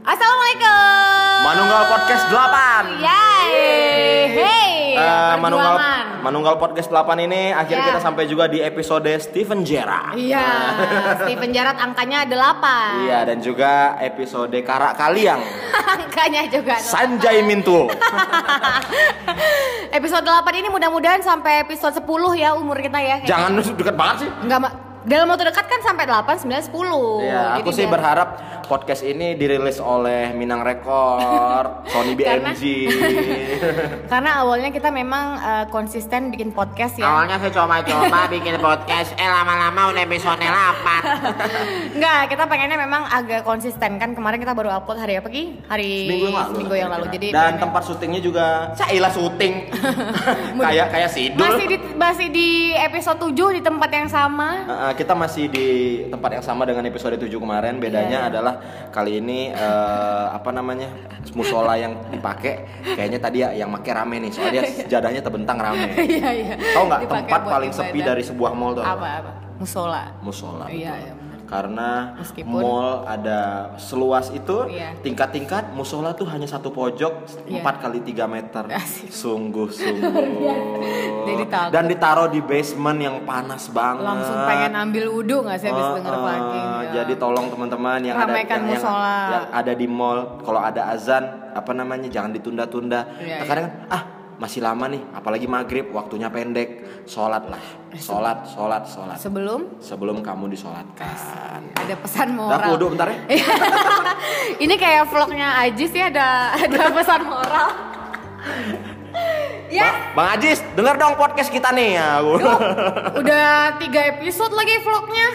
Assalamualaikum. Manunggal Podcast 8. Yay. Hey. Eh, Manunggal. Manunggal Podcast 8 ini akhirnya Ya. kita sampai juga di episode Steven Gerrard. Iya, Steven Gerrard angkanya 8. Iya dan juga episode Karak Kaliang angkanya juga. Sanjay Mintul. Episode 8 ini mudah-mudahan sampai episode 10 ya umur kita ya. Jangan deket banget sih. Enggak. Dalam waktu dekat kan sampai 8, 9, 10. Iya, aku Jadi sih biar- berharap podcast ini dirilis oleh Minang Record, Sony Karena- BMG. Karena awalnya kita memang eh, konsisten bikin podcast ya. Awalnya saya coba-coba bikin podcast, eh lama-lama udah episode 8 Enggak, kita pengennya memang agak konsisten kan. Kemarin kita baru upload hari apa Ki? Hari Seminggu yang lalu. seminggu yang lalu. Jadi dan pengen- tempat syutingnya juga Cailah syuting. kayak kayak sidul. masih di masih di episode 7 di tempat yang sama. Uh, kita masih di tempat yang sama dengan episode 7 kemarin. Bedanya Iya. adalah kali ini uh, apa namanya? musola yang dipakai kayaknya tadi ya yang make rame nih. Soalnya sejadahnya terbentang rame. Iya, iya. Tahu nggak tempat paling sepi dari sebuah mall tuh? apa apa? Musola. Musola. Iya, iya. Karena Meskipun- mall ada seluas itu, Iya. tingkat-tingkat musola tuh hanya satu pojok Iya. 4 kali 3 meter. Asik. Jadi takut. Dan ditaruh di basement yang panas banget. Langsung pengen ambil wudhu nggak sih habis Oh, denger pagi? Jadi tolong teman-teman yang ada Ramaikan yang, yang- musola. yang ada di mall, kalau ada azan apa namanya jangan ditunda-tunda. Iya, Terkadang kan, ah masih lama nih, apalagi maghrib waktunya pendek, sholat lah, sholat, sholat, sholat. Sebelum Sebelum kamu disolatkan. ada pesan moral. aku wudhu bentar ya. Ini kayak vlognya Ajis ya ada ada pesan moral. ya, Bang Ajis, denger dong podcast kita nih ya. udah tiga episode lagi vlognya.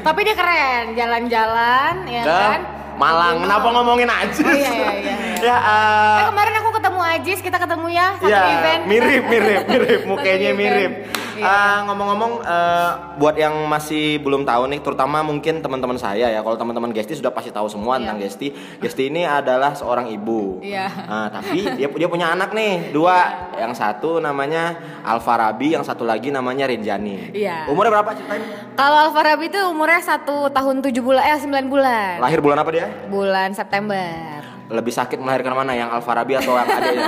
Tapi dia keren, jalan-jalan ya Ke kan. Malang, kenapa ngomongin Ajis? Oh, iya, iya, iya, ya, eh, Eh, kemarin aku ketemu Ajis, kita ketemu ya satu ya, event. mirip, mirip, mirip, mukanya mirip. Iya. Eh, ngomong-ngomong, eh, buat yang masih belum tahu nih, terutama mungkin teman-teman saya ya. Kalau teman-teman Gesti sudah pasti tahu semua Iya. tentang Gesti. Gesti ini adalah seorang ibu. Iya. Nah, tapi dia dia punya anak nih, dua. Yang satu namanya Alfarabi, yang satu lagi namanya Rinjani. Iya. Umurnya berapa ceritain? Kalau Alfarabi itu umurnya satu tahun tujuh bulan, eh sembilan bulan. Lahir bulan apa dia? Bulan September. Lebih sakit melahirkan mana? Yang Alfarabi atau yang adanya?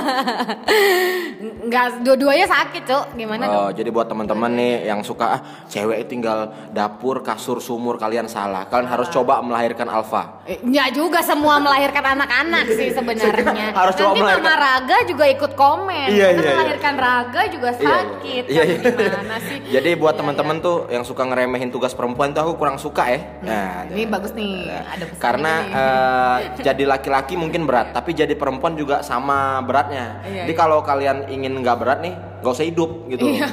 Enggak, dua-duanya sakit, Cok. Gimana Oh, dong? jadi buat teman-teman nih yang suka ah, cewek tinggal dapur, kasur, sumur kalian salah. Kalian harus coba melahirkan alfa. Enggak juga semua melahirkan anak-anak sih sebenarnya. Harus coba Nanti melahirkan- Mama Raga juga ikut komen. Iya, iya, iya. melahirkan Raga juga sakit. Iya, Kan iya. Gimana sih? Jadi buat Iya, teman-teman tuh yang suka ngeremehin tugas perempuan tuh aku kurang suka ya. Nah, Ini bagus nih, nah. ada Karena eh, jadi laki-laki mungkin berat, tapi jadi perempuan juga sama beratnya. Iya, jadi iya. kalau kalian ingin nggak berat nih, nggak usah hidup gitu. Iya.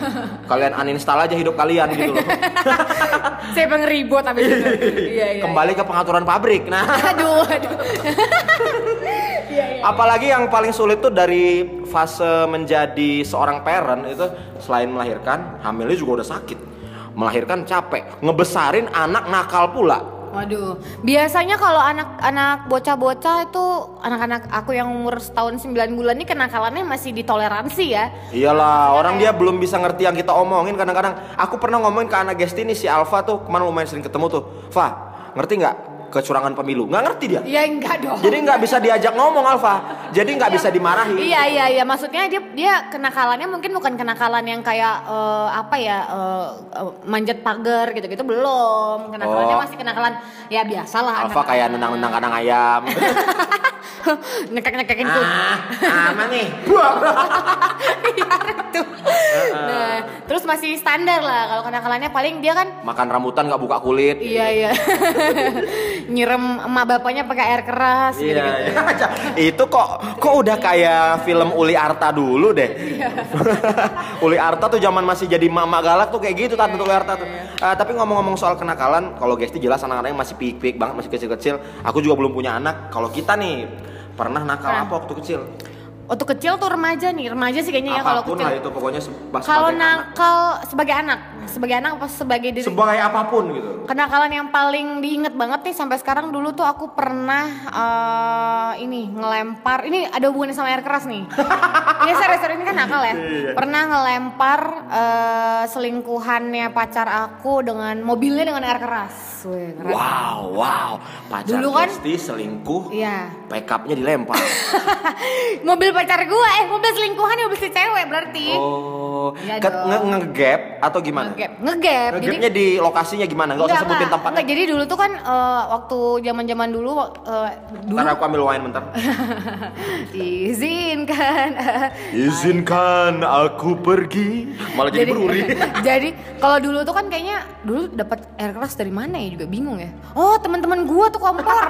Kalian uninstall aja hidup kalian gitu loh. Saya pengen ribut habis itu. Iya, iya. Kembali ke pengaturan pabrik. Nah. Aduh, aduh. Iya, iya. Apalagi yang paling sulit tuh dari fase menjadi seorang parent itu selain melahirkan, hamilnya juga udah sakit. Melahirkan capek, ngebesarin anak nakal pula. Waduh, biasanya kalau anak-anak bocah-bocah itu anak-anak aku yang umur setahun 9 bulan ini kenakalannya masih ditoleransi ya. Iyalah, orang dia belum bisa ngerti yang kita omongin kadang-kadang. Aku pernah ngomongin ke anak Gesti nih si Alfa tuh kemarin lumayan sering ketemu tuh. Fa, ngerti nggak kecurangan pemilu? Nggak ngerti dia. Ya enggak dong. Jadi nggak bisa diajak ngomong Alfa. Jadi nggak bisa dimarahi. Iya iya iya maksudnya dia dia kenakalannya mungkin bukan kenakalan yang kayak eh, apa ya eh, manjat pagar gitu-gitu belum. Kenakalannya Oh. masih kenakalan ya biasalah Alfa kayak nendang-nendang kandang ayam. nekek-nekekin ah, aman nih. Iya itu. Nah, terus masih standar lah kalau kenakalannya paling dia kan Makan rambutan nggak buka kulit. Iya iya. Nyirem emak bapaknya pakai air keras gitu, Iya, gitu. iya. itu kok kok udah kayak film Uli Arta dulu deh. Iya. Uli Arta tuh zaman masih jadi mama galak tuh kayak gitu tante Uli Arta tuh. Iya, Eh, tapi ngomong-ngomong soal kenakalan, kalau Gesti jelas anak-anaknya masih pik-pik banget, masih kecil-kecil. Aku juga belum punya anak. Kalau kita nih pernah nakal Nah. apa waktu kecil? Waktu kecil tuh remaja nih, remaja sih kayaknya ya kalau Apa pun kecil. lah itu pokoknya se- sebagai Kalau anak. nakal sebagai anak, sebagai anak apa sebagai diri? sebagai apa pun gitu. Kenakalan yang paling diinget banget nih sampai sekarang dulu tuh aku pernah eh, ini ngelempar ini ada hubungannya sama air keras nih ini serius serius ini kan nakal ya pernah ngelempar eh, selingkuhannya pacar aku dengan mobilnya dengan air keras Wih. Wow, wow. Pacar Dulu kan- selingkuh, Iya. backupnya dilempar. mobil pacar gue eh mobil selingkuhan mobil si cewek berarti Oh, dong. nge- ngegap atau gimana? ngegap ngegap jadi Ngegapnya di lokasinya gimana? Gak usah sebutin tempatnya. Enggak, jadi dulu tuh kan eh, waktu zaman-zaman dulu eh, dulu Ntar aku ambil wine bentar. izinkan. Izinkan aku pergi. Malah jadi, beruri. jadi kalau dulu tuh kan kayaknya dulu dapat air keras dari mana ya juga bingung ya. Oh, teman-teman gua tuh kompor.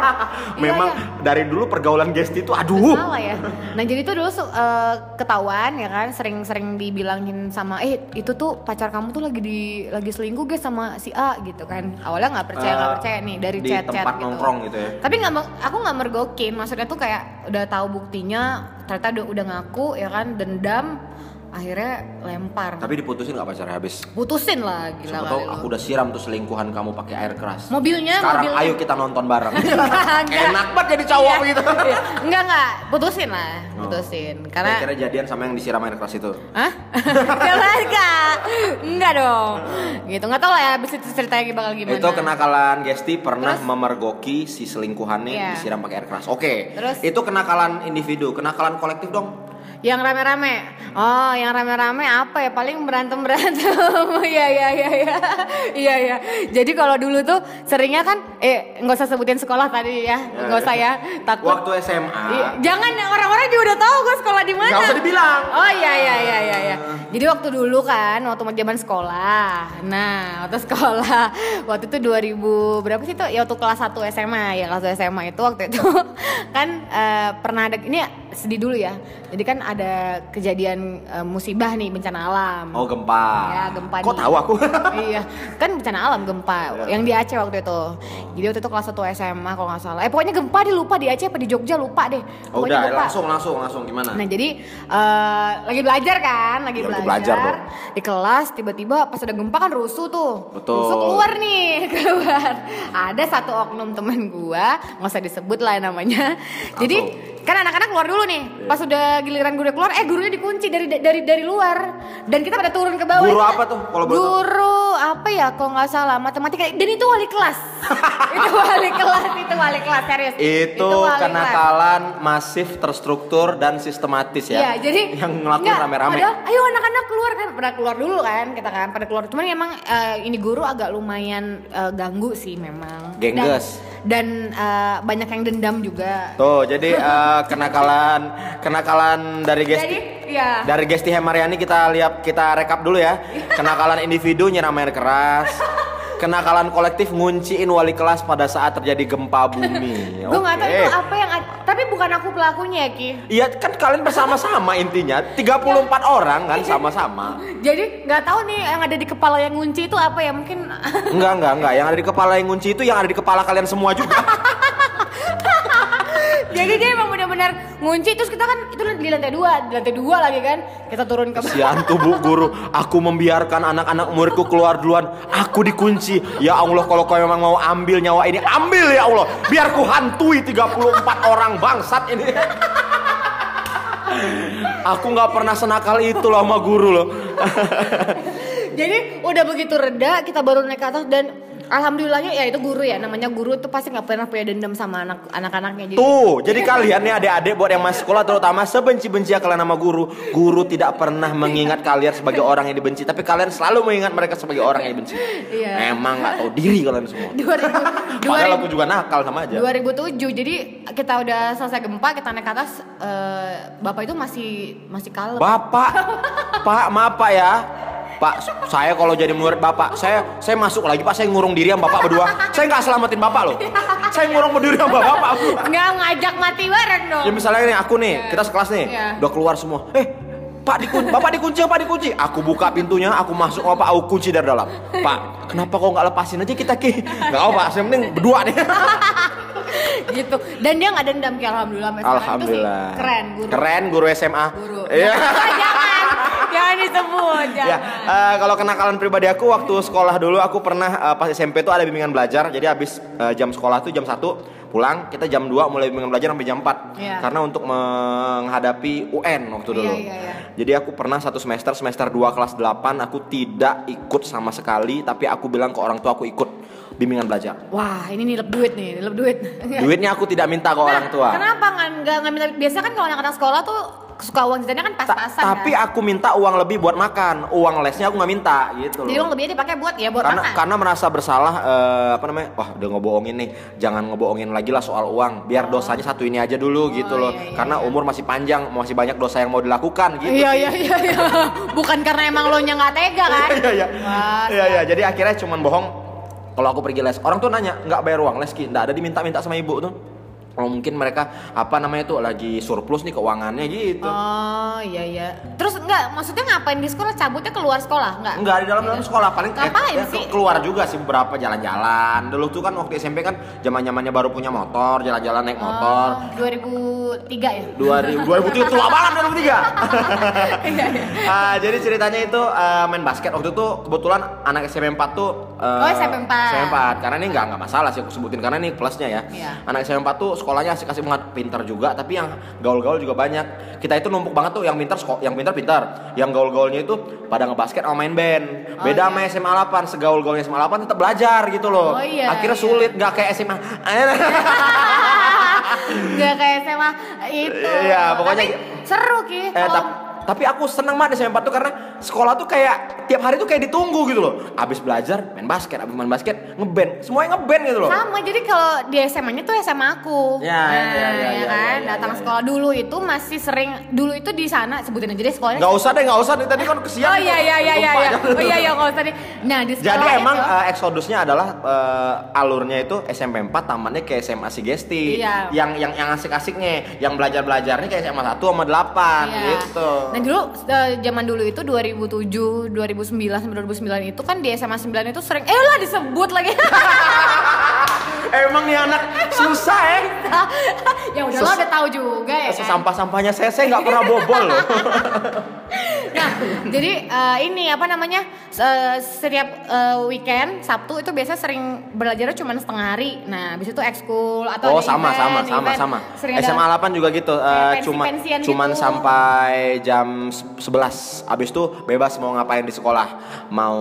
Memang iya. dari dulu pergaulan Gesti itu aduh. salah ya. Nah jadi tuh dulu su- eh, ketahuan ya kan, sering-sering dibilangin sama, eh itu tuh pacar kamu tuh lagi di lagi selingkuh guys sama si A gitu kan. Awalnya nggak percaya nggak Eh, percaya nih dari di chat-chat tempat gitu. nongkrong gitu ya. Tapi nggak, aku nggak mergokin, maksudnya tuh kayak udah tahu buktinya, ternyata udah udah ngaku ya kan, dendam, akhirnya lempar. Tapi diputusin gak pacarnya habis? Putusin lah gila Siapa tahu aku udah siram tuh selingkuhan kamu pakai air keras. Mobilnya, Sekarang mobilnya. ayo kita nonton bareng. Enggak. Enak banget jadi cowok Iya. gitu. Iya. Enggak enggak, putusin lah, Oh. putusin. Karena Kira jadian sama yang disiram air keras itu. Hah? Kak? Enggak dong Gitu, nggak tau lah ya abis itu ceritanya bakal gimana Itu kenakalan Gesti pernah memergoki si selingkuhannya Iya. disiram pakai air keras. Oke. Terus? Itu kenakalan individu, kenakalan kolektif dong. Yang rame-rame? Oh yang rame-rame apa ya? Paling berantem-berantem. Iya iya iya iya. Iya iya. Jadi kalau dulu tuh seringnya kan Eh nggak usah sebutin sekolah tadi ya. Nggak usah ya. Takut. Waktu SMA. Iya, Jangan orang-orang juga udah tahu gue sekolah di mana. Nggak usah dibilang. Oh iya iya iya iya iya. Jadi waktu dulu kan waktu zaman sekolah. Nah, waktu sekolah. Waktu itu 2000 berapa sih tuh? Ya waktu kelas 1 SMA ya kelas 1 SMA itu waktu itu. Kan eh, pernah ada ini sedih dulu ya. Jadi kan ada kejadian eh, musibah nih bencana alam. Oh gempa. Ya, gempa Kok di- tahu aku? iya, kan bencana alam gempa Iya. yang di Aceh waktu itu. Jadi waktu itu kelas 1 SMA kalau nggak salah. Eh pokoknya gempa deh lupa di Aceh apa di Jogja lupa deh. Oh, udah gempa. langsung langsung langsung gimana? Nah jadi eh, lagi belajar kan, lagi Ya, belajar, belajar di kelas tiba-tiba pas ada gempa kan rusuh tuh, Betul. rusuh keluar nih keluar. Ada satu oknum temen gua, nggak usah disebut lah namanya. Jadi kan anak-anak keluar dulu nih, Iya. pas udah giliran guru keluar, eh gurunya dikunci dari dari dari luar dan kita pada turun ke bawah. Guru Itu- apa tuh, kalau? Guru apa ya, kalau nggak salah matematika dan itu wali kelas. itu wali kelas, itu wali kelas serius. Itu kelas. kenakalan masif, terstruktur dan sistematis ya. Iya, jadi yang ngelakuin rame-rame. ayo anak-anak keluar kan, pada keluar dulu kan, kita kan pada keluar. Cuman emang eh, ini guru agak lumayan eh, ganggu sih memang. Gengges. Dan, dan, eh, banyak yang dendam juga. Tuh, jadi eh, kenakalan kenakalan dari Gesti. Jadi, ya. Dari Gesti Hemariani kita lihat kita rekap dulu ya. Kenakalan individu nyiram air keras. Kenakalan kolektif ngunciin wali kelas pada saat terjadi gempa bumi. Gue nggak tahu itu apa yang, tapi bukan aku pelakunya ya Ki. Iya kan kalian bersama-sama intinya 34 orang kan sama-sama. Jadi nggak tahu nih yang ada di kepala yang ngunci itu apa ya mungkin. Enggak enggak enggak yang ada di kepala yang ngunci itu yang ada di kepala kalian semua juga. Jadi dia emang benar-benar ngunci terus kita kan itu di lantai dua, di lantai dua lagi kan. Kita turun ke. Kasihan tuh bu guru, aku membiarkan anak-anak muridku keluar duluan, aku dikunci. Ya Allah kalau kau memang mau ambil nyawa ini, ambil ya Allah. Biar ku hantui 34 orang bangsat ini. aku nggak pernah senakal itu loh sama guru loh. Jadi udah begitu reda kita baru naik ke atas dan alhamdulillahnya ya itu guru ya namanya guru tuh pasti nggak pernah punya dendam sama anak anak-anaknya jadi Tuh, jadi kalian nih adik-adik buat yang masih sekolah terutama sebenci-benci kalian sama guru, guru tidak pernah mengingat kalian sebagai orang yang dibenci, tapi kalian selalu mengingat mereka sebagai orang yang dibenci. Iya. Emang nggak tahu diri kalian semua. 2000 Padahal aku 2000 juga nakal sama aja. 2007 jadi kita udah selesai gempa kita naik ke atas eh, bapak itu masih masih kalem Bapak, Pak, maaf Pak ya. Pak, saya kalau jadi murid Bapak, saya saya masuk lagi Pak, saya ngurung diri sama Bapak berdua. Saya nggak selamatin Bapak loh. Saya ngurung berdiri sama Bapak. nggak ngajak mati bareng dong Ya misalnya nih aku nih, kita sekelas nih, Iya. udah keluar semua. Eh, Pak dikunci, Bapak dikunci, Pak dikunci. Aku buka pintunya, aku masuk, oh Pak, aku kunci dari dalam. Pak, kenapa kok nggak lepasin aja kita ki? Nggak apa, Pak, yang penting berdua nih. gitu dan dia nggak dendam ki alhamdulillah. Itu sih Alhamdulillah. keren guru Keren guru SMA. guru Iya. jangan jangan disebut, jangan. Ya, eh, kalau kenakalan pribadi aku waktu sekolah dulu aku pernah eh, pas SMP tuh ada bimbingan belajar. Jadi habis eh, jam sekolah tuh jam 1 pulang, kita jam 2 mulai bimbingan belajar sampai jam 4. Iya. Karena untuk menghadapi UN waktu Iya, dulu. iya, iya. Jadi aku pernah satu semester semester 2 kelas 8 aku tidak ikut sama sekali tapi aku bilang ke orang tua aku ikut bimbingan belajar. Wah, ini nilep duit nih, nilep duit. Duitnya aku tidak minta ke orang tua. Nah, Kenapa nggak nggak minta? Biasa kan kalau anak-anak sekolah tuh suka uang jajannya kan Ta- pas-pasan. tapi kan? aku minta uang lebih buat makan, uang lesnya aku nggak minta gitu loh. Jadi uang lebihnya dipakai buat ya buat karena makan. karena merasa bersalah eh, apa namanya wah udah ngebohongin nih jangan ngebohongin lagi lah soal uang biar dosanya satu ini aja dulu gitu loh iya, iya, karena umur masih panjang masih banyak dosa yang mau dilakukan gitu Iya iya iya iya. Bukan karena emang lo nya nggak tega kan? iya iya Wah, iya iya jadi akhirnya cuman bohong kalau aku pergi les orang tuh nanya nggak bayar uang les ki nggak ada diminta-minta sama ibu tuh kalau mungkin mereka apa namanya tuh lagi surplus nih keuangannya gitu Oh iya iya. Terus enggak maksudnya ngapain di sekolah? Cabutnya keluar sekolah enggak? Enggak di dalam dalam sekolah paling kayak- Ngapain ya, sih? keluar juga sih beberapa jalan-jalan. Dulu tuh kan waktu SMP kan zaman-zamannya baru punya motor, jalan-jalan naik motor. Oh, 2003 ya? 2000 2003 tua banget 2003. Iya iya. Ah, jadi ceritanya itu eh, main basket waktu itu kebetulan anak SMP 4 tuh eh, Oh, SMP 4. SMP 4 karena ini nggak nggak masalah sih aku sebutin karena ini plusnya ya. Iya. Anak SMP 4 tuh sekolahnya asik-asik banget, pintar juga tapi yang gaul-gaul juga banyak. Kita itu numpuk banget tuh yang pintar seko- yang pintar pintar, yang gaul-gaulnya itu pada ngebasket sama main band. Oh, Beda iya. sama SMA 8, segaul-gaulnya SMA 8 tetap belajar gitu loh. Oh, iya, Akhirnya iya. sulit nggak kayak SMA. Enggak kayak SMA itu. Iya, pokoknya- Tapi seru Ki. Eh, Kalau tapi aku seneng banget di SMP 4 tuh karena sekolah tuh kayak tiap hari tuh kayak ditunggu gitu loh. Abis belajar main basket, abis main basket ngeband, semuanya ngeband gitu loh. sama jadi kalau di SMA-nya tuh SMA aku. Ya, nah, ya, ya, ya, ya ya, kan. ya, ya, Datang ya, sekolah dulu itu masih sering dulu itu di sana sebutin aja deh sekolahnya. Nggak usah deh, nggak usah deh. Tadi kan kesian. Oh gitu. iya iya iya iya. Iya. Oh iya iya nggak usah deh. Nah, di sekolah Jadi emang itu, eh, eksodusnya adalah eh, alurnya itu SMP 4 tamannya ke SMA Sigesti. Iya. Yang yang yang asik-asiknya, yang belajar-belajarnya kayak SMA 1 sama 8 Iya. gitu. Nah dulu eh, zaman dulu itu 2007, 2009 sampai 2009 itu kan di SMA 9 itu sering eh lah disebut lagi. Emang nih anak susah ya. ya udah lo Ses- udah tahu juga ya. kan? Sesampah-sampahnya saya saya nggak pernah bobol loh. Nah, jadi eh, ini apa namanya? se- setiap eh, weekend Sabtu itu biasa sering belajarnya cuma setengah hari. Nah, habis itu ekskul atau Oh sama event, sama sama event. sama. Sering ada- SMA 8 juga gitu. eh, Kayak cuma pensi-pensian cuman gitu. sampai jam se- 11. Abis itu bebas mau ngapain di sekolah. Mau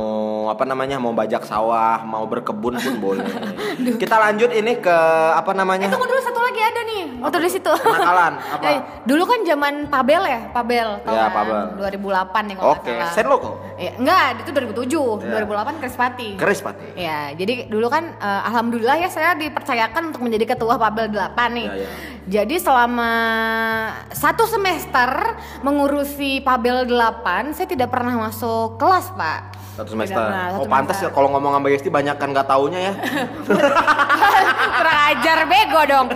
apa namanya? Mau bajak sawah, mau berkebun pun boleh. Kita lanjut ini ke apa namanya? Eh, tunggu dulu satu lagi ada nih. Waktu di situ. Kenakalan, apa? Eh, dulu kan zaman Pabel ya, Pabel. tau Ya, kan? Pabel. 2008 nih kalau Oke, lo kok. Iya, enggak, itu 2007. Ya. 2008 Krispati. Keris pati. Ya, jadi dulu kan eh, alhamdulillah ya saya dipercayakan untuk menjadi ketua Pabel 8 nih. Ya, ya. Jadi selama satu semester mengurusi Pabel 8, saya tidak pernah masuk kelas, Pak. Satu semester. pernah, satu oh pantas ya kalau ngomong sama Gesti banyak kan nggak taunya ya. Kurang ajar bego dong.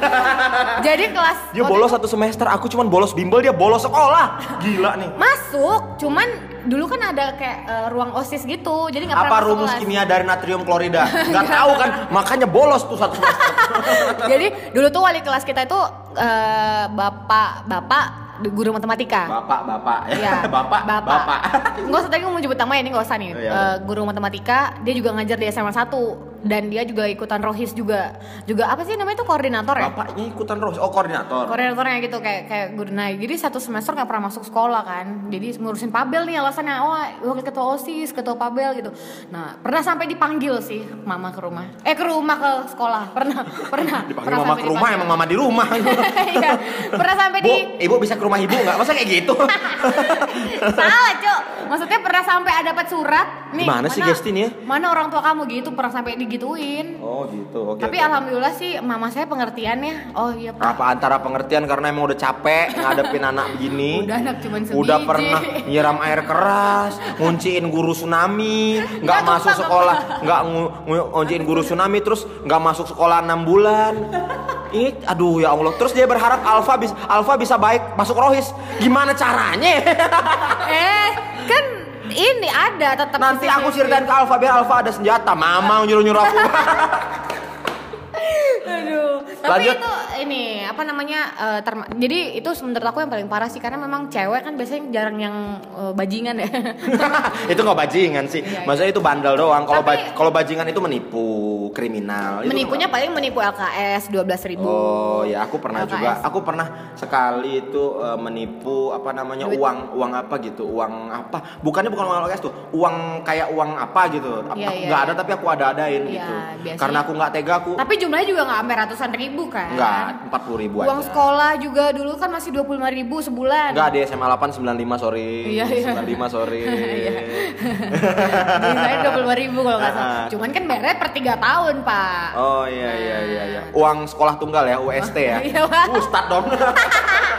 Jadi kelas Dia bolos satu semester, aku cuman bolos bimbel, dia bolos sekolah. Gila nih. masuk, cuman dulu kan ada kayak eh, ruang OSIS gitu. Jadi nggak Apa rumus kelas. kimia dari natrium klorida? Nggak tahu kan, makanya bolos tuh satu semester. Jadi dulu tuh wali kelas kita itu eh, bapak bapak guru matematika. Bapak, bapak, Iya, bapak, bapak. Nggak usah tadi mau nyebut nama ya, ini nggak usah nih. Oh, iya. Eh, guru matematika, dia juga ngajar di SMA 1 dan dia juga ikutan rohis juga. Juga apa sih namanya itu koordinator ya? Bapaknya ikutan terus, oh koordinator. Koordinatornya gitu kayak kayak guru nah jadi satu semester nggak pernah masuk sekolah kan jadi ngurusin pabel nih alasannya oh wakil ketua osis ketua pabel gitu nah pernah sampai dipanggil sih mama ke rumah eh ke rumah ke sekolah pernah pernah Dipanggil pernah mama ke rumah, dipanggil. emang mama di rumah. Iya, pernah sampai Bu, di ibu bisa ke rumah ibu nggak? Masa kayak gitu? salah cok maksudnya pernah sampai ada dapat surat nih Gimana sih, Gesti nih ya? mana orang tua kamu gitu pernah sampai digituin. Oh gitu, oke. tapi oke. alhamdulillah sih mama saya pengertian ya oh iya pak. Apa antara pengertian karena emang udah capek ngadepin anak begini? Udah anak cuman Udah sebiji. pernah nyiram air keras Ngunciin guru tsunami nggak masuk nggak, sekolah nggak ngu- ngu- ngunciin guru tsunami Terus nggak masuk sekolah 6 bulan. Ini aduh ya Allah. Terus dia berharap Alfa bisa Alfa bisa baik masuk rohis. Gimana caranya? Eh kan ini ada tetap nanti aku ceritain ke Alfa biar Alfa ada senjata. Mama nyuruh nyuruh aku Aduh. Tapi Lanjut. itu ini apa namanya? eh, terma- jadi itu menurut aku yang paling parah sih karena memang cewek kan biasanya jarang yang eh, bajingan ya. itu nggak bajingan sih. Iya, iya. Maksudnya itu bandel doang. Kalau ba- kalau bajingan itu menipu, kriminal. Itu Menipunya paling menipu LKS 12.000 ribu. Oh ya aku pernah LKS. juga aku pernah sekali itu eh, menipu apa namanya Duit. uang uang apa gitu uang apa bukannya bukan uang LKS tuh uang kayak uang apa gitu Iya, aku iya, nggak iya. ada tapi aku ada adain Iya, gitu biasanya- karena aku nggak tega aku Tapi jumlahnya juga nggak sampai ratusan ribu kan? nggak empat puluh ribu Uang aja sekolah juga dulu kan masih 25.000 ribu sebulan. Enggak di SMA 8 95 sorry Iya, iya. 95 sorry Iya. Jadi saya 25.000 ribu kalau nggak salah. Ah. Cuman kan bayarnya per 3 tahun pak. Oh iya iya iya iya. Uang sekolah tunggal ya, UST ya. Iya. Ustad dong.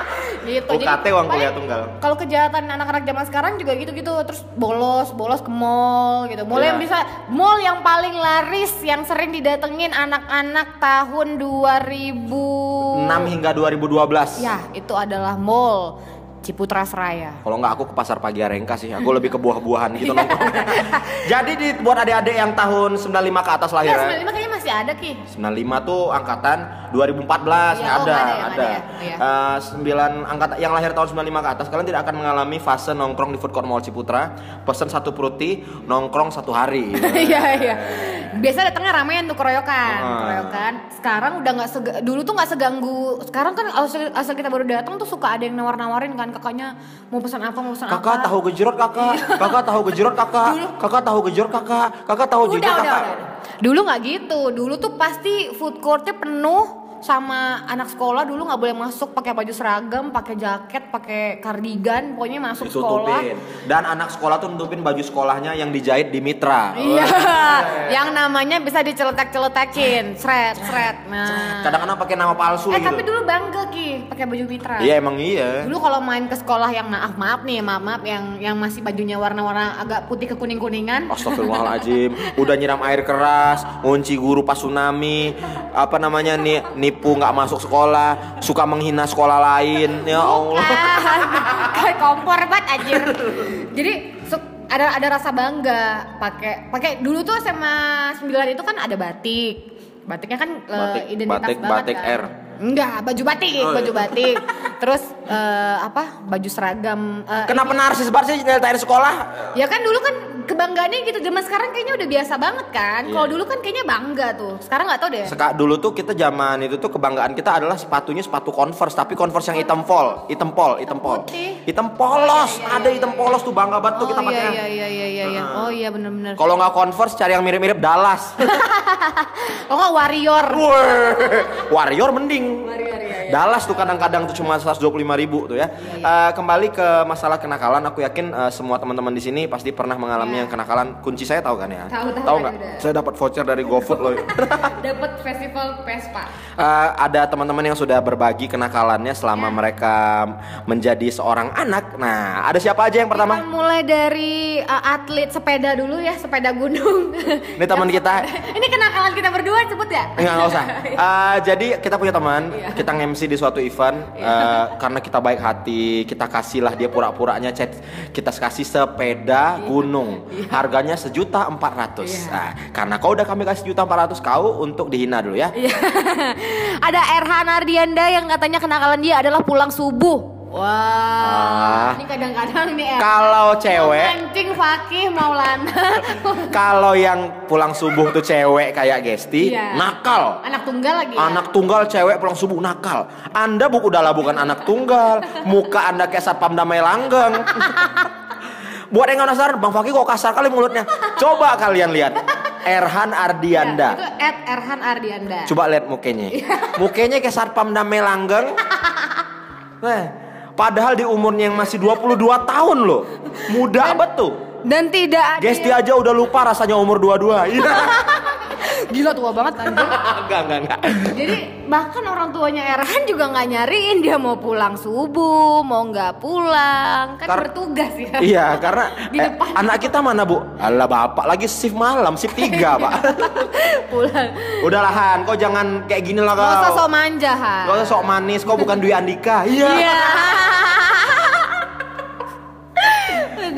gitu. UKT uang kuliah paling tunggal. Kalau kejahatan anak-anak zaman sekarang juga gitu-gitu terus bolos, bolos ke mall gitu. Mall Iya. yang bisa mall yang paling laris yang sering didatengin anak-anak tahun 2000 6 hingga 2012. Ya, itu adalah mall Ciputra Seraya. Kalau nggak aku ke pasar pagi Arengka sih, aku lebih ke buah-buahan gitu nongkrong. Jadi di, buat adik-adik yang tahun 95 ke atas Ya, lahirnya. 95 kayaknya masih ada Ki. 95 tuh angkatan 2014 Iya, oh, ada, ada yang ada. ada ya? Iya. Eh, sembilan angkat yang lahir tahun 95 ke atas kalian tidak akan mengalami fase nongkrong di food court Mall Ciputra, pesen satu fruity, nongkrong satu hari. Iya iya. Biasa datangnya ramean tuh keroyokan, Ah. keroyokan. Sekarang udah nggak dulu tuh nggak seganggu. Sekarang kan asal, asal kita baru datang tuh suka ada yang nawar-nawarin kan kakaknya mau pesan apa mau pesan Kakak apa. tahu gejrot kakak, kakak tahu gejrot kakak, kakak tahu gejrot kakak, kakak tahu udah, udah, kakak. udah, udah. Dulu nggak gitu. Dulu tuh pasti food courtnya penuh sama anak sekolah dulu nggak boleh masuk pakai baju seragam, pakai jaket, pakai kardigan, pokoknya masuk sekolah. Ditutupin. Dan anak sekolah tuh nutupin baju sekolahnya yang dijahit di Mitra. Iya, yang namanya bisa diceletek-celetekin, seret, seret. Nah, Kadang-kadang pakai nama palsu eh gitu. tapi dulu bangga ki pakai baju mitra. Iya emang iya. Dulu kalau main ke sekolah yang maaf maaf nih, maaf maaf yang yang masih bajunya warna-warna agak putih ke kuning kuningan. Astagfirullahaladzim Udah nyiram air keras Ngunci guru pas tsunami Apa namanya nih Nipu nggak masuk sekolah Suka menghina sekolah lain Ya Allah kayak kompor banget anjir. Jadi ada ada rasa bangga pakai pakai dulu tuh SMA 9 itu kan ada batik. Batiknya kan eh, Batik- identitas batik- banget batik kan. R. Enggak, baju batik, Oh, iya. baju batik. Terus eh, apa? Baju seragam eh, Kenapa narsis banget sih nyeritain sekolah Ya kan dulu kan kebanggaannya gitu. Zaman sekarang kayaknya udah biasa banget kan. Iya. Kalau dulu kan kayaknya bangga tuh. Sekarang nggak tahu deh. Seka, dulu tuh kita zaman itu tuh kebanggaan kita adalah sepatunya sepatu converse tapi converse yang hitam pol hitam pol hitam pol hitam polos Oh, iya, iya, ada iya, hitam iya. polos tuh bangga banget tuh oh kita iya pakai iya iya iya iya. iya. Oh iya bener-bener. kalau nggak converse cari yang mirip-mirip Dallas Oh nggak warrior. Warrior mending. Iya, iya. Dallas tuh kadang-kadang tuh cuma 125 ribu tuh ya. Eh, kembali ke masalah kenakalan, aku yakin eh, semua teman-teman di sini pasti pernah mengalami Iya. yang kenakalan. Kunci saya tahu kan ya? Tahu, tahu, nggak? udah. Saya dapat voucher dari GoFood loh. Dapat festival Vespa. Eh, ada teman-teman yang sudah berbagi kenakalannya selama Ya. mereka menjadi seorang anak. Nah, ada siapa aja yang pertama? Kita mulai dari uh, atlet sepeda dulu ya, sepeda gunung. Ini teman kita. Ini kenakalan kita berdua sebut ya? Enggak, enggak usah. Eh, jadi kita punya teman, Iya. kita nge-MC di suatu event eh, karena kita baik hati, kita kasihlah dia pura-puranya chat, kita kasih sepeda gunung. Harganya sejuta empat ratus. Iya. Nah, karena kau udah kami kasih juta empat ratus kau untuk dihina dulu ya. Iya. Ada Erhan Ardianda yang katanya kenakalan dia adalah pulang subuh. Wah, Ah. ini kadang-kadang nih Erhan Kalau cewek, mancing Fakih Maulana. kalau yang pulang subuh tuh cewek kayak Gesti, Iya. nakal. Anak tunggal lagi ya? Anak tunggal cewek pulang subuh nakal. Anda buku udahlah bukan anak tunggal, muka Anda kayak satpam damai langgeng. Buat yang nggak penasaran, Bang Fakih kok kasar kali mulutnya. Coba kalian lihat. Erhan Ya, Ardianda. itu at Erhan Ardianda. Coba lihat mukanya. Mukanya kayak satpam damai langgeng. Nah, padahal di umurnya yang masih 22 tahun loh. Muda betul. Dan tidak ada Gesti yang- aja udah lupa rasanya umur 22. Iya. Gila tua banget anjir. Enggak, enggak, enggak. Jadi bahkan orang tuanya Erhan juga nggak nyariin dia mau pulang subuh, mau nggak pulang, kan Kar- bertugas ya. Iya, karena Di eh, depan. anak kita mana bu? Alah bapak lagi shift malam, shift 3 pak. pulang. Udah Han, kau jangan kayak gini lah kau. Gak usah sok manja, Han. Kau sok manis, kau bukan Dwi Andika. Iya. Iya.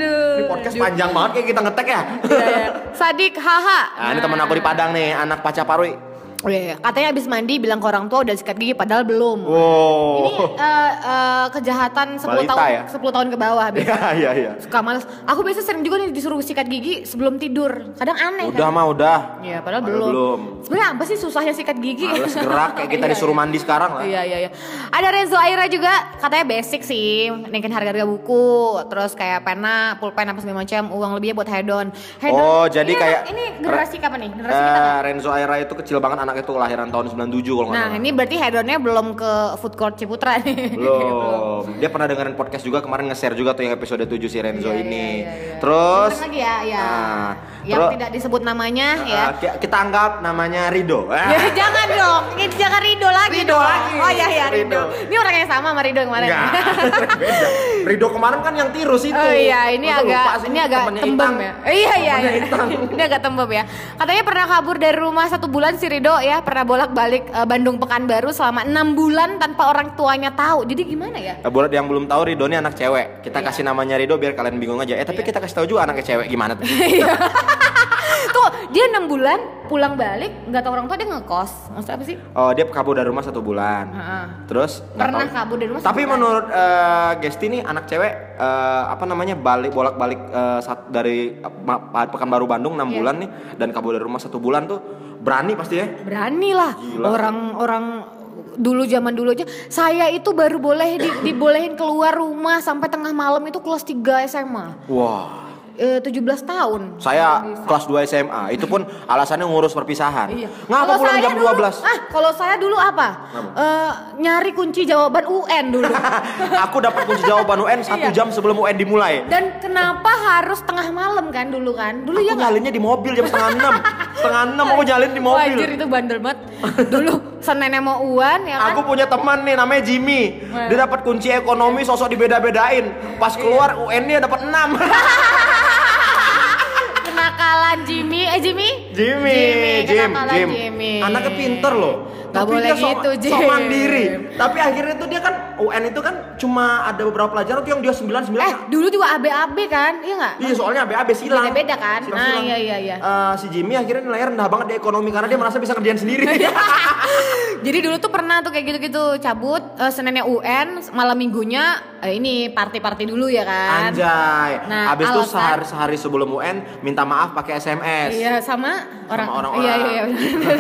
Aduh. Ini podcast panjang banget kayak kita ngetek ya. Iya, iya. Sadik haha. Nah, ini teman aku di Padang nih, anak Pacaparui. Oh iya, iya. katanya abis mandi bilang ke orang tua udah sikat gigi padahal belum. Wow. Ini eh, eh, kejahatan 10 Balita tahun ya? 10 tahun ke bawah biasa. Iya iya iya. Suka males. Aku biasa sering juga nih disuruh sikat gigi sebelum tidur. Kadang aneh Udah kan. mah udah. Iya, padahal, Padahal belum. belum. Sebenarnya apa sih susahnya sikat gigi? Males gerak kayak kita Iya, disuruh iya. mandi sekarang lah. Iya iya iya. Ada Renzo Aira juga katanya basic sih, naikin harga-harga buku, terus kayak pena, pulpen apa segala macam, uang lebihnya buat hedon. Hedon. Oh, jadi ini kayak- ini generasi kapan nih? Generasi Eh, kita nggak? Renzo Aira itu kecil banget anak itu kelahiran tahun 97 kalau nggak Nah, ini berarti hedonnya belum ke food court Ciputra nih. Belum. Dia pernah dengerin podcast juga kemarin nge-share juga tuh yang episode 7 si Renzo Iya, ini. iya, iya, iya. Terus lagi ya, ya. Nah, yang terus- tidak disebut namanya ya. eh, ki- kita anggap namanya Rido. Eh, Ya, jangan dong, ini jangan Rido lagi Rido dong. lagi. Oh iya iya Rido. Rido. Ini orang yang sama sama Rido kemarin. Enggak. Beda. Rido kemarin kan yang tirus itu. Oh iya, ini Masa agak lupa ini agak tembem ya. Iya iya iya. Ini agak tembem ya. Katanya pernah kabur dari rumah satu bulan si Rido ya, pernah bolak-balik eh, Bandung Pekanbaru selama enam bulan tanpa orang tuanya tahu. Jadi gimana ya? Eh, buat yang belum tahu Rido ini anak cewek. Kita Iya. kasih namanya Rido biar kalian bingung aja. Eh tapi kita kasih tahu juga anaknya cewek gimana tuh. Tuh dia enam bulan pulang balik nggak tahu orang tua dia ngekos. Maksudnya apa sih? Oh dia kabur dari rumah satu bulan. Heeh. Terus nggak Pernah tahu. kabur dari rumah Tapi sebulan. menurut eh, Gesti nih anak cewek eh, apa namanya balik bolak balik dari ma- Pekanbaru Bandung 6 Iya. bulan nih dan kabur dari rumah satu bulan tuh berani pasti ya. Berani lah orang-orang dulu zaman dulu aja saya itu baru boleh di- dibolehin keluar rumah sampai tengah malam itu kelas 3 SMA. Wah. Eh, 17 tahun. Saya kelas 2 SMA, itu pun alasannya ngurus perpisahan. Iya. Ngapa pulang jam dulu- 12? Ah, kalau saya dulu apa? Eh, nyari kunci jawaban UN dulu. Aku dapat kunci jawaban UN satu Iya. jam sebelum UN dimulai. Dan kenapa harus tengah malam kan dulu kan? Dulu Aku ya nyalinnya di mobil jam setengah enam. setengah enam aku nyalin di mobil. Wajir itu bandel banget. dulu Seninnya mau UN ya kan? Aku punya teman nih namanya Jimmy. Dia dapat kunci ekonomi sosok dibeda-bedain. Pas keluar UN-nya dapat 6. Kenakalan Jimmy, eh Jimmy? Jimmy, Jim, kenakalan Jim. Jimmy. Anaknya pinter loh. Gak Tapi boleh dia gitu, Jim. sok mandiri. Tapi akhirnya tuh dia kan UN itu kan cuma ada beberapa pelajaran tuh yang dia 9 9 Eh, dulu juga ABAB kan? Iya nggak? Iya soalnya ABAB silang. Beda-beda kan? Silang- Nah, silang. iya, iya, iya. Eh, si Jimmy akhirnya nilainya rendah banget di ekonomi karena dia merasa bisa kerjaan sendiri. Jadi dulu tuh pernah tuh kayak gitu-gitu cabut eh, Seninnya UN, malam minggunya eh, ini party-party dulu ya kan? Anjay. Nah, Habis itu sehari sehari sebelum UN minta maaf pakai SMS. Iya sama orang orang-orang. Iya iya iya.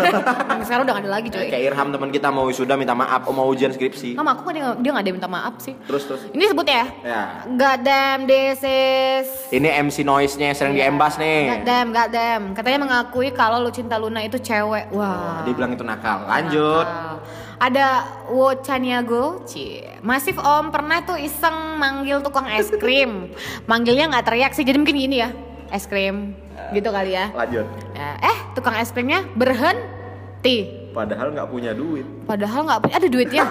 Sekarang udah gak ada lagi coy. Kayak Irham teman kita mau wisuda minta maaf, oh, mau ujian skripsi. Sama aku kan dia, dia gak ada minta maaf sih. Terus terus. Ini sebut ya? Ya. God damn this is Ini MC noise-nya sering diembas God nih. damn, god damn. Katanya mengakui kalau Lucinta Luna itu cewek. Wah. Dia bilang itu nakal. Lanjut. Nakal. Ada Wo Chaniago, Cie. Masif Om pernah tuh iseng manggil tukang es krim. Manggilnya nggak teriak sih, jadi mungkin gini ya, es krim, gitu kali ya. Lanjut. Ya, Eh, tukang es krimnya berhenti. Padahal nggak punya duit. Padahal nggak punya, ada duitnya?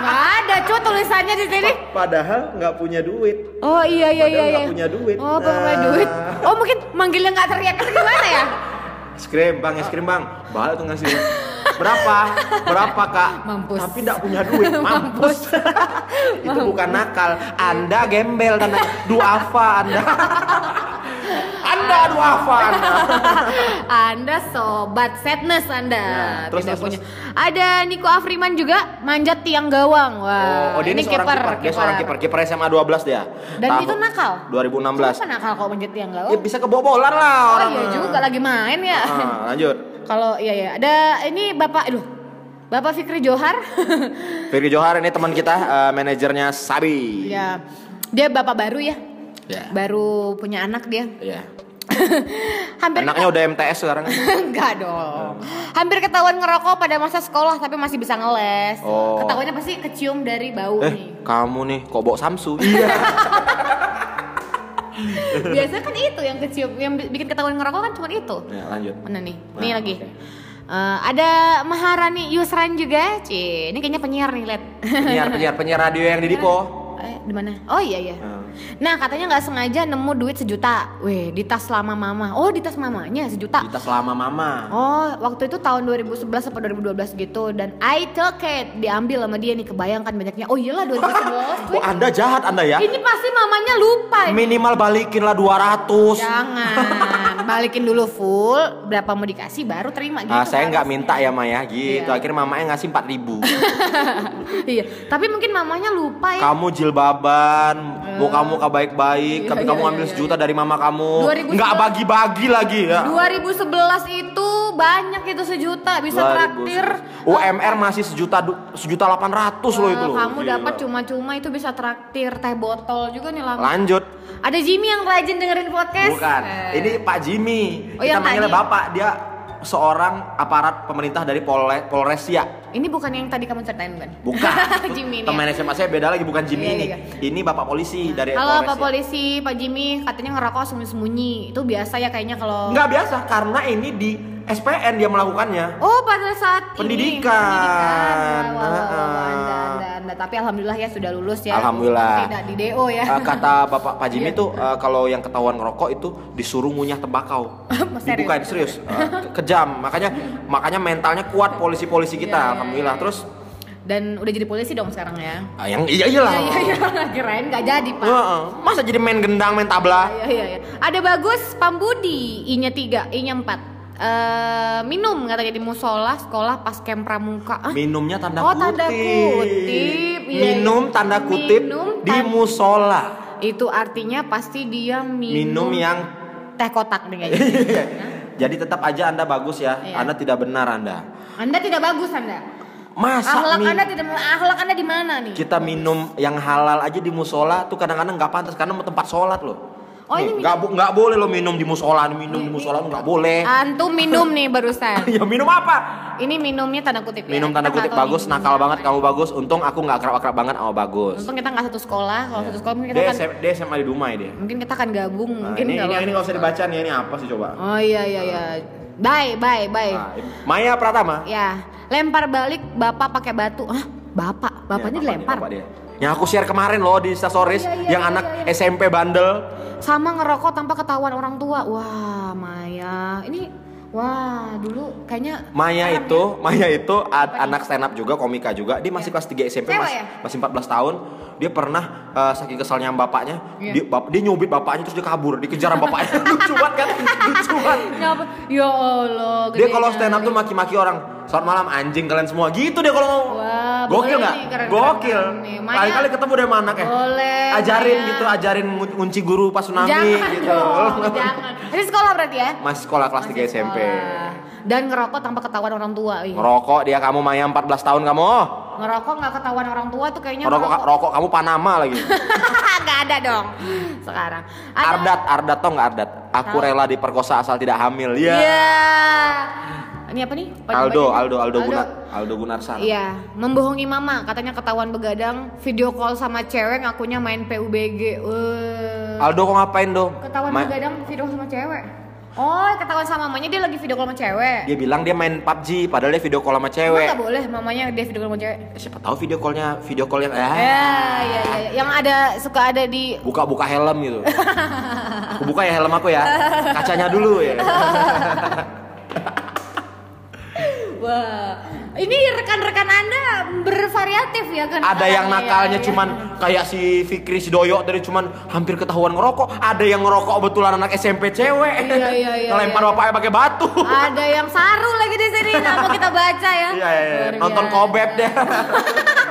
Nggak ada, cuy tulisannya di sini. Padahal nggak punya duit. Oh iya iya iya. Padahal iya. nggak punya duit. Oh, nggak punya Nah. duit. Oh mungkin manggilnya nggak teriak gimana ya? Es krim bang, es krim bang. Balik tuh ngasih. Berapa? Berapa kak? Mampus. Tapi nggak punya duit. Mampus. itu bukan nakal. Anda gembel dan duafa Anda. anda duafa Anda. Anda sobat sadness Anda Nah, terus, tidak terus, punya. Ada Niko Afriman juga manjat tiang gawang. Wah. Oh, oh dia ini, seorang kiper. Dia seorang kiper. Kiper SMA 12 dia. Dan Tahun itu nakal. 2016. Kenapa nakal kalau manjat tiang Ya gawang? bisa kebobolan lah Oh orang. iya juga lagi main ya. Ah, lanjut. Kalau iya ya, ada ini Bapak aduh. Bapak Fikri Johar. Firly Johar ini teman kita, eh, manajernya Sabi. ya. Dia bapak baru ya. Ya. Baru punya anak dia. Iya. Hampir Anaknya udah MTS sekarang. Enggak dong. Hampir ketahuan ngerokok pada masa sekolah tapi masih bisa ngeles. Oh. Ketahuannya pasti kecium dari bau Eh, nih. kamu nih kok bawa Samsu? Iya. Biasanya kan itu yang kecium, yang bi- bikin ketahuan ngerokok kan cuma itu. ya, lanjut. Mana nih? Nah, Nih lagi. oke. Eh, ada Maharani Yusran juga, Ci. Ini kayaknya penyiar nih, Let. Penyiar, penyiar, penyiar radio yang di Dipo. Eh, di mana? Oh iya iya. Hmm. Nah katanya nggak sengaja nemu duit sejuta. Weh di tas lama mama. Oh di tas mamanya sejuta. Kita selama mama. Oh waktu itu tahun 2011 atau 2012 gitu dan I took it diambil sama dia nih kebayangkan banyaknya. Oh iyalah 2011 Oh, Anda jahat Anda ya? Ini pasti mamanya lupa. ini. Minimal balikin lah 200. Jangan. balikin dulu full berapa mau dikasih baru terima gitu Ah, saya nggak harusnya. minta ya Maya gitu. Iya. Akhirnya mamanya ngasih 4000 ribu. iya tapi mungkin mamanya lupa ya kamu jilbaban, muka muka baik-baik, Iya, tapi iya, kamu iya, ambil iya, sejuta dari mama kamu. 2011. Nggak bagi-bagi lagi ya. 2011 itu banyak itu sejuta bisa 2011. traktir UMR masih sejuta sejuta delapan ratus loh itu Eh, loh. kamu dapat cuma-cuma itu bisa traktir teh botol juga nih lama Lanjut. ada Jimmy yang rajin dengerin podcast Bukan. Eh. Ini Pak Jimmy. Oh, Kita manggilnya tadi. Bapak. Dia seorang aparat pemerintah dari Polres Polresia. Ini bukan yang tadi kamu ceritain kan Bukan. Jimmy ini Teman ya. SMA saya beda lagi bukan Jimmy Iya, ini. iya, Ini Bapak polisi dari Halo Polresia. Pak Polisi, Pak Jimmy katanya ngerokok sembunyi-sembunyi. Itu biasa ya kayaknya kalau Nggak biasa karena ini di SPN dia melakukannya. Oh, pada saat ini, Pendidikan. pendidikan. Ah. Anda, anda, anda. Tapi alhamdulillah ya sudah lulus ya. Alhamdulillah. Tidak di DO ya. Eh, kata Bapak Pak Jimmy Iya. tuh eh, kalau yang ketahuan ngerokok itu disuruh ngunyah tembakau. Dibukain serius. Ke- kejam. Makanya makanya mentalnya kuat polisi-polisi kita. Iya, iya, Alhamdulillah. Terus Dan udah jadi polisi dong sekarang ya. ah, yang iya iyalah. Iya iya iya. Kirain nggak jadi pak. Heeh. Masa jadi main gendang, main tabla? Iya iya iya. Ada bagus Pambudi, I-nya 3, I-nya 4. Eh minum katanya di musola sekolah pas camp pramuka. Ah, Minumnya tanda Oh, kutip. tanda kutip. Iya, Minum iya. tanda kutip Minum di tan- musola. itu artinya pasti dia Minum minum, yang teh kotak nih kayaknya. Jadi tetap aja Anda bagus ya. Iya. Anda tidak benar Anda. Anda tidak bagus Anda. Masa Akhlak Anda tidak akhlak Anda di mana nih? kita minum yang halal aja di musola tuh kadang-kadang nggak pantas karena mau tempat sholat loh. Oh, Nih, ini nggak bu- nggak boleh lo minum di musola, minum di musola nggak boleh. Antum minum nih barusan. ya minum apa? Ini minumnya tanda kutip ya. Minum tanda kutip bagus, nakal banget, apa. kamu bagus. Untung aku nggak akrab-akrab banget sama bagus. Untung kita nggak satu sekolah. Kalau satu sekolah mungkin kita Dia, kan dia SMA di Dumai dia. mungkin kita akan gabung Nah, mungkin ini, ini, kalau ini nggak usah dibaca nih, ini apa sih coba? Oh iya iya iya. Bye bye bye. Nah, Maya Pratama. Ya, lempar balik bapak pakai batu. Hah? Bapak, bapaknya Ya, dilempar. bapak dia. Yang aku share kemarin loh di Instastories, Oh, iya, iya, yang iya, anak iya, iya. SMP bandel. Sama ngerokok tanpa ketahuan orang tua. Wah, Maya. Ini wah, dulu kayaknya Maya itu, ya. Maya itu ad- anak stand up juga, komika juga. Dia masih Iya. kelas 3 SMP, Cewek masih, ya? masih 14 tahun. Dia pernah eh, saking keselnya sama bapaknya, Iya. dia, bap- dia nyubit bapaknya terus dia kabur, dikejar sama bapaknya. Lucu banget kan? Lucu banget. Kenapa? Ya Allah. Dia kalau stand up tuh maki-maki orang. Selamat malam anjing kalian semua. Gitu dia kalau ngomong. Gokil nggak? Gokil. Maya- Kali-kali ketemu deh sama anaknya. Boleh, Ajarin Maya. gitu, ajarin ngun- ngunci guru pas tsunami Jangan gitu. dong, jangan. Ini sekolah berarti ya? Masih sekolah kelas 3 Masih SMP. sekolah. Dan ngerokok tanpa ketahuan orang tua. Ih. Ngerokok dia kamu Maya 14 tahun kamu. Ngerokok nggak ketahuan orang tua tuh kayaknya Ngerokok rokok kamu Panama lagi. Nggak ada dong sekarang. Ada- Ardat, Ardat tau nggak Ardat? Aku Tahu. rela diperkosa asal tidak hamil. Iya. Iya. Ini apa nih? Apa Aldo, bacanya? Aldo, Aldo, Gunar, Aldo Gunarsana. Iya, membohongi mama. Katanya ketahuan begadang, video call sama cewek ngakunya main PUBG. Wah. Aldo kok ngapain dong? Ketahuan Ma- begadang video sama cewek. Oh, ketahuan sama mamanya dia lagi video call sama cewek. Dia bilang dia main PUBG, padahal dia video call sama cewek. nggak boleh mamanya dia video call sama cewek. Eh, Siapa tahu video callnya, video call yang eh, Ya, ya, ya, ya. Yang ada suka ada di buka-buka helm gitu. aku buka ya helm aku ya, kacanya dulu ya. Wah, ini rekan-rekan Anda bervariatif ya kan? Ada yang nakalnya nakalnya ya, cuman kayak si Fikri si Doyo tadi cuman hampir ketahuan ngerokok. Ada yang ngerokok betulan anak SMP cewek. Iya, iya, iya, Ngelempar iya. bapaknya pakai batu. Ada yang saru lagi di sini, nggak mau kita baca ya. Iya, iya, iya. Nonton kobeb deh.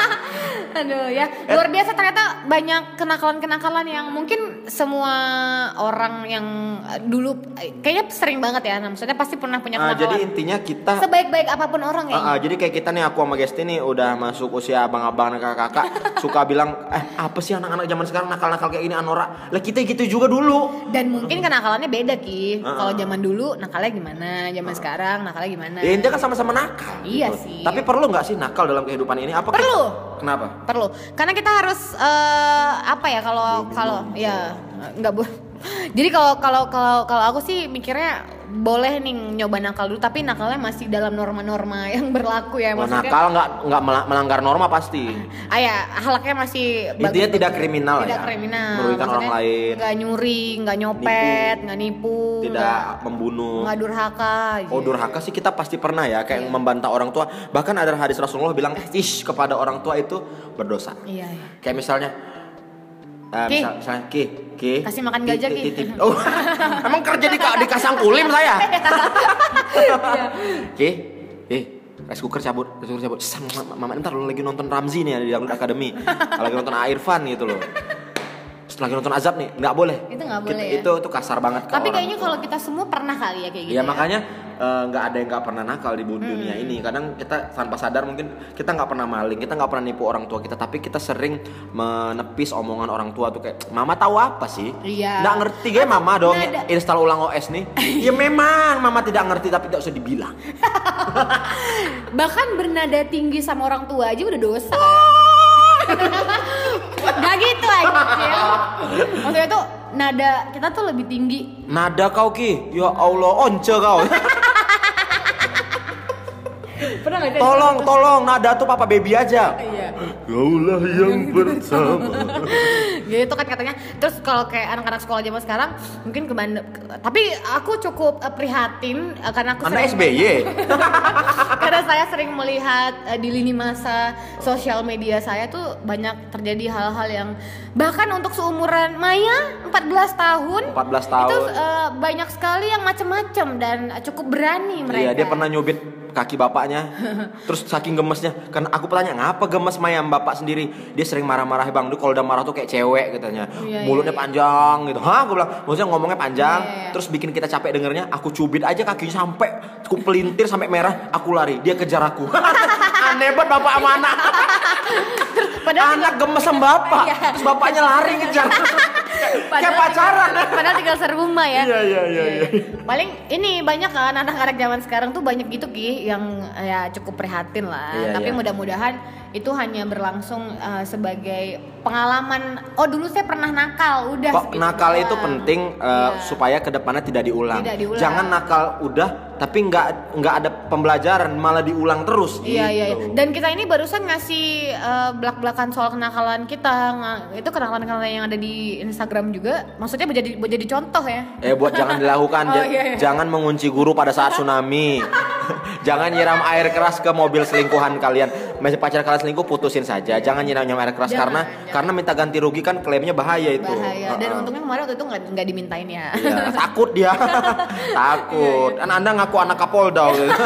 Aduh ya, luar biasa ternyata banyak kenakalan-kenakalan yang mungkin semua orang yang eh, dulu eh, kayaknya sering banget ya, maksudnya pasti pernah punya Ah, kenakalan. jadi intinya kita Sebaik-baik apa pun orang ya. Ah, ah, jadi kayak kita nih aku sama Gesti nih udah masuk usia abang-abang dan kakak-kakak suka bilang eh apa sih anak-anak zaman sekarang nakal-nakal kayak ini Anora lah kita gitu juga dulu Dan mungkin kenakalannya beda ki. Ah, Kalau ah. zaman dulu nakalnya gimana, zaman sekarang nakalnya gimana? ya intinya kan sama-sama nakal Iya gitu. sih. tapi perlu nggak sih nakal dalam kehidupan ini apa Perlu. Kenapa? Perlu. Karena kita harus eh, apa ya kalau kalau ya nggak bu jadi kalau kalau kalau kalau aku sih mikirnya boleh nih nyoba nakal dulu tapi nakalnya masih dalam norma-norma yang berlaku ya maksudnya nakal nggak nggak mela- melanggar norma pasti ah ya halaknya masih Intinya tidak kriminal tidak ya. kriminal Merugikan orang lain. nggak nyuri nggak nyopet nggak nipu tidak membunuh nggak durhaka Oh gitu. durhaka sih kita pasti pernah ya kayak Iya. membantah orang tua bahkan ada hadis Rasulullah bilang ish kepada orang tua itu berdosa iya iya Kayak misalnya Eh, Ki. misal, misalnya Ki, Ki. Kasih makan gajah, Ki. Oh, emang kerja di di kasang kulim saya. Ki, Ki. Rice cooker cabut, rice cooker cabut. Sam, mama, ntar lu lagi nonton Ramzi nih di Dangdut Academy. lagi nonton Irfan gitu loh. Lagi nonton Azab nih, nggak boleh. Itu nggak Kita- boleh ya? Itu itu kasar banget. Tapi kayaknya kalau kita semua pernah kali ya kayak gitu. Ya makanya eh, nggak ada yang nggak pernah nakal di bu- dunia Hmm. ini. Kadang kita tanpa sadar mungkin kita nggak pernah maling, kita nggak pernah nipu orang tua kita, tapi kita sering menepis omongan orang tua tuh kayak, mama tahu apa sih? Iya. Nggak ngerti kayak mama dong nada- install ulang OS nih. ya memang mama tidak ngerti tapi tidak usah dibilang. Bahkan bernada tinggi sama orang tua aja udah dosa. Gak gitu aja. Maksudnya tuh nada kita tuh lebih tinggi. Nada kau ki, ya Allah once kau. Pernah gak sih? tolong tolong nada tuh papa baby aja. Iya. Kaulah yang pertama. gitu kan katanya terus kalau kayak anak-anak sekolah zaman sekarang mungkin ke Bandung tapi aku cukup eh, prihatin eh, karena aku sering- SBY. karena saya sering melihat eh, di lini masa sosial media saya tuh banyak terjadi hal-hal yang bahkan untuk seumuran Maya 14 tahun 14 tahun. itu eh, banyak sekali yang macem-macem dan cukup berani mereka Iya dia pernah nyubit kaki bapaknya Terus saking gemesnya. Kan aku bertanya ngapa gemes mayam bapak sendiri? Dia sering marah-marah bang Dia kalau udah marah tuh kayak cewek katanya. Iya, Mulutnya iya. panjang gitu. Hah aku bilang Maksudnya ngomongnya panjang Iya, iya. Terus bikin kita capek dengernya Aku cubit aja kakinya sampai Aku pelintir sampai merah Aku lari Dia kejar aku. Aneh banget bapak sama anak. Padahal Anak gemes sama bapak. Terus bapaknya lari ngejar Kayak pacaran padahal tinggal serumah ya Iya iya iya iya. paling ini banyak kan anak-anak zaman sekarang tuh banyak gitu ki yang ya cukup prihatin lah Iya, tapi iya. mudah-mudahan itu hanya berlangsung uh, sebagai pengalaman oh dulu saya pernah nakal udah Kok segitu nakal itu penting uh, Iya. supaya ke depannya tidak diulang. Tidak diulang. Jangan nakal udah tapi nggak nggak ada pembelajaran malah diulang terus. Iya iya iya. gitu. Dan kita ini barusan ngasih uh, belak-belakan soal kenakalan kita. Itu kenakalan-kenakalan yang ada di Instagram juga. Maksudnya buat jadi buat jadi contoh ya. Eh buat jangan dilakukan, Oh, iya, iya. jangan mengunci guru pada saat tsunami. jangan nyiram air keras ke mobil selingkuhan kalian. Masih pacar kalian selingkuh putusin saja. Jangan nyiram nyiram air keras Jangan, karena jangan. karena minta ganti rugi kan klaimnya bahaya itu. Bahaya. Dan Heeh. untungnya kemarin waktu itu nggak nggak dimintain ya. Iya, takut dia. takut. Kan Anda ngaku anak Kapolda gitu.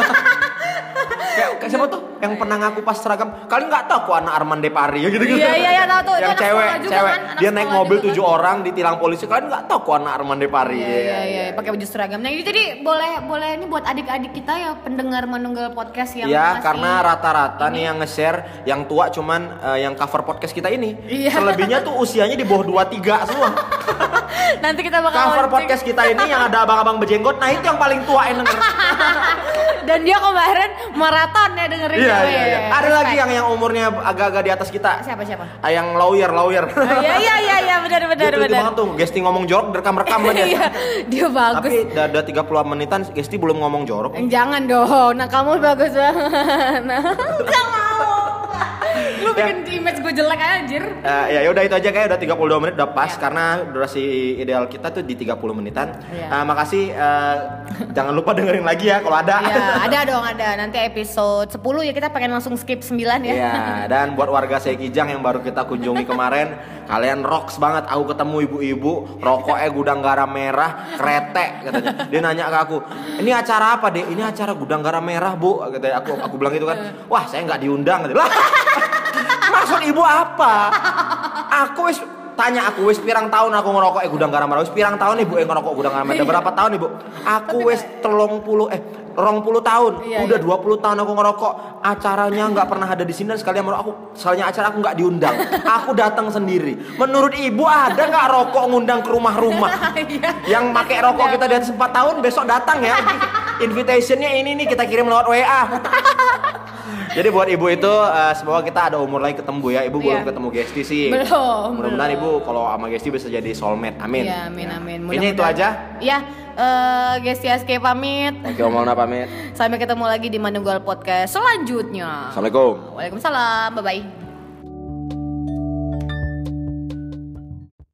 kayak siapa tuh yang pernah ngaku pas seragam kalian nggak tahu aku anak Arman Depari gitu gitu Iya, iya, iya, tahu tuh. Yang anak cewek cewek. kan, dia naik mobil tujuh orang ditilang polisi. Kalian nggak tahu aku anak Arman Depari Iya iya iya, pakai baju seragam. Nah, jadi boleh boleh ini buat adik-adik kita ya pendengar menunggal podcast yang Ya masih- karena rata-rata nih yang nge-share yang tua cuman eh, yang cover podcast kita ini. Iya. selebihnya tuh usianya di bawah 23 semua. Nanti kita bakal cover launching. podcast kita ini yang ada abang-abang berjenggot nah itu yang paling tua yang denger. Dan dia kemarin maraton ya dengerin Iya gue. iya iya. Ada Respect. lagi yang yang umurnya agak-agak di atas kita. siapa siapa? Ah, yang lawyer lawyer. Oh, iya iya iya iya benar Dia benar teliti benar. banget tuh, Gesti ngomong jorok direkam-rekam aja. Iya, dia bagus. Tapi udah udah 30 menitan Gesti belum ngomong jorok. Jangan dong. Nah, kamu bagus banget. Nah, enggak mau. Lu bikin image gue jelek aja, anjir. Eh, ya udah itu aja kayak udah 32 menit udah pas karena durasi ideal kita tuh di 30 menitan. Iya. Eh, makasih eh, jangan lupa dengerin lagi ya kalau ada. Iya, ada dong ada. Nanti episode 10 ya kita pengen langsung skip 9 ya. Iya, dan buat warga Sekijang yang baru kita kunjungi kemarin, kalian rocks banget. Aku ketemu ibu-ibu, rokoknya gudang garam merah, kretek katanya. Dia nanya ke aku, ini acara apa deh? Ini acara gudang garam merah bu, katanya. Aku aku bilang gitu kan, wah saya nggak diundang. Katanya. Lah, maksud ibu apa? Aku wis tanya aku wis pirang tahun aku ngerokok eh gudang garam wis pirang tahun ibu eh ngerokok gudang garam. Merah Udah berapa tahun ibu? Aku wis telung puluh eh rong puluh tahun. Iya, udah iya. 20 tahun aku ngerokok. Acaranya nggak pernah ada di sini dan sekalian merokok. Aku sekalinya acara aku nggak diundang. Aku datang sendiri. Menurut ibu ada nggak rokok ngundang ke rumah-rumah? Iya. yang pakai rokok kita atas 4 tahun besok datang ya. Invitationnya ini nih kita kirim lewat WA jadi buat ibu itu eh, semoga kita ada umur lagi ketemu ya ibu belum Iya. ketemu Gesti sih Belum, mudah-mudahan ibu kalau sama Gesti bisa jadi soulmate amin Iya, amin amin. Kayaknya itu aja Ya, eh Gesti Aske pamit. oke omongan pamit Sampai ketemu lagi di Manunggal Podcast selanjutnya. assalamualaikum Waalaikumsalam. Bye bye.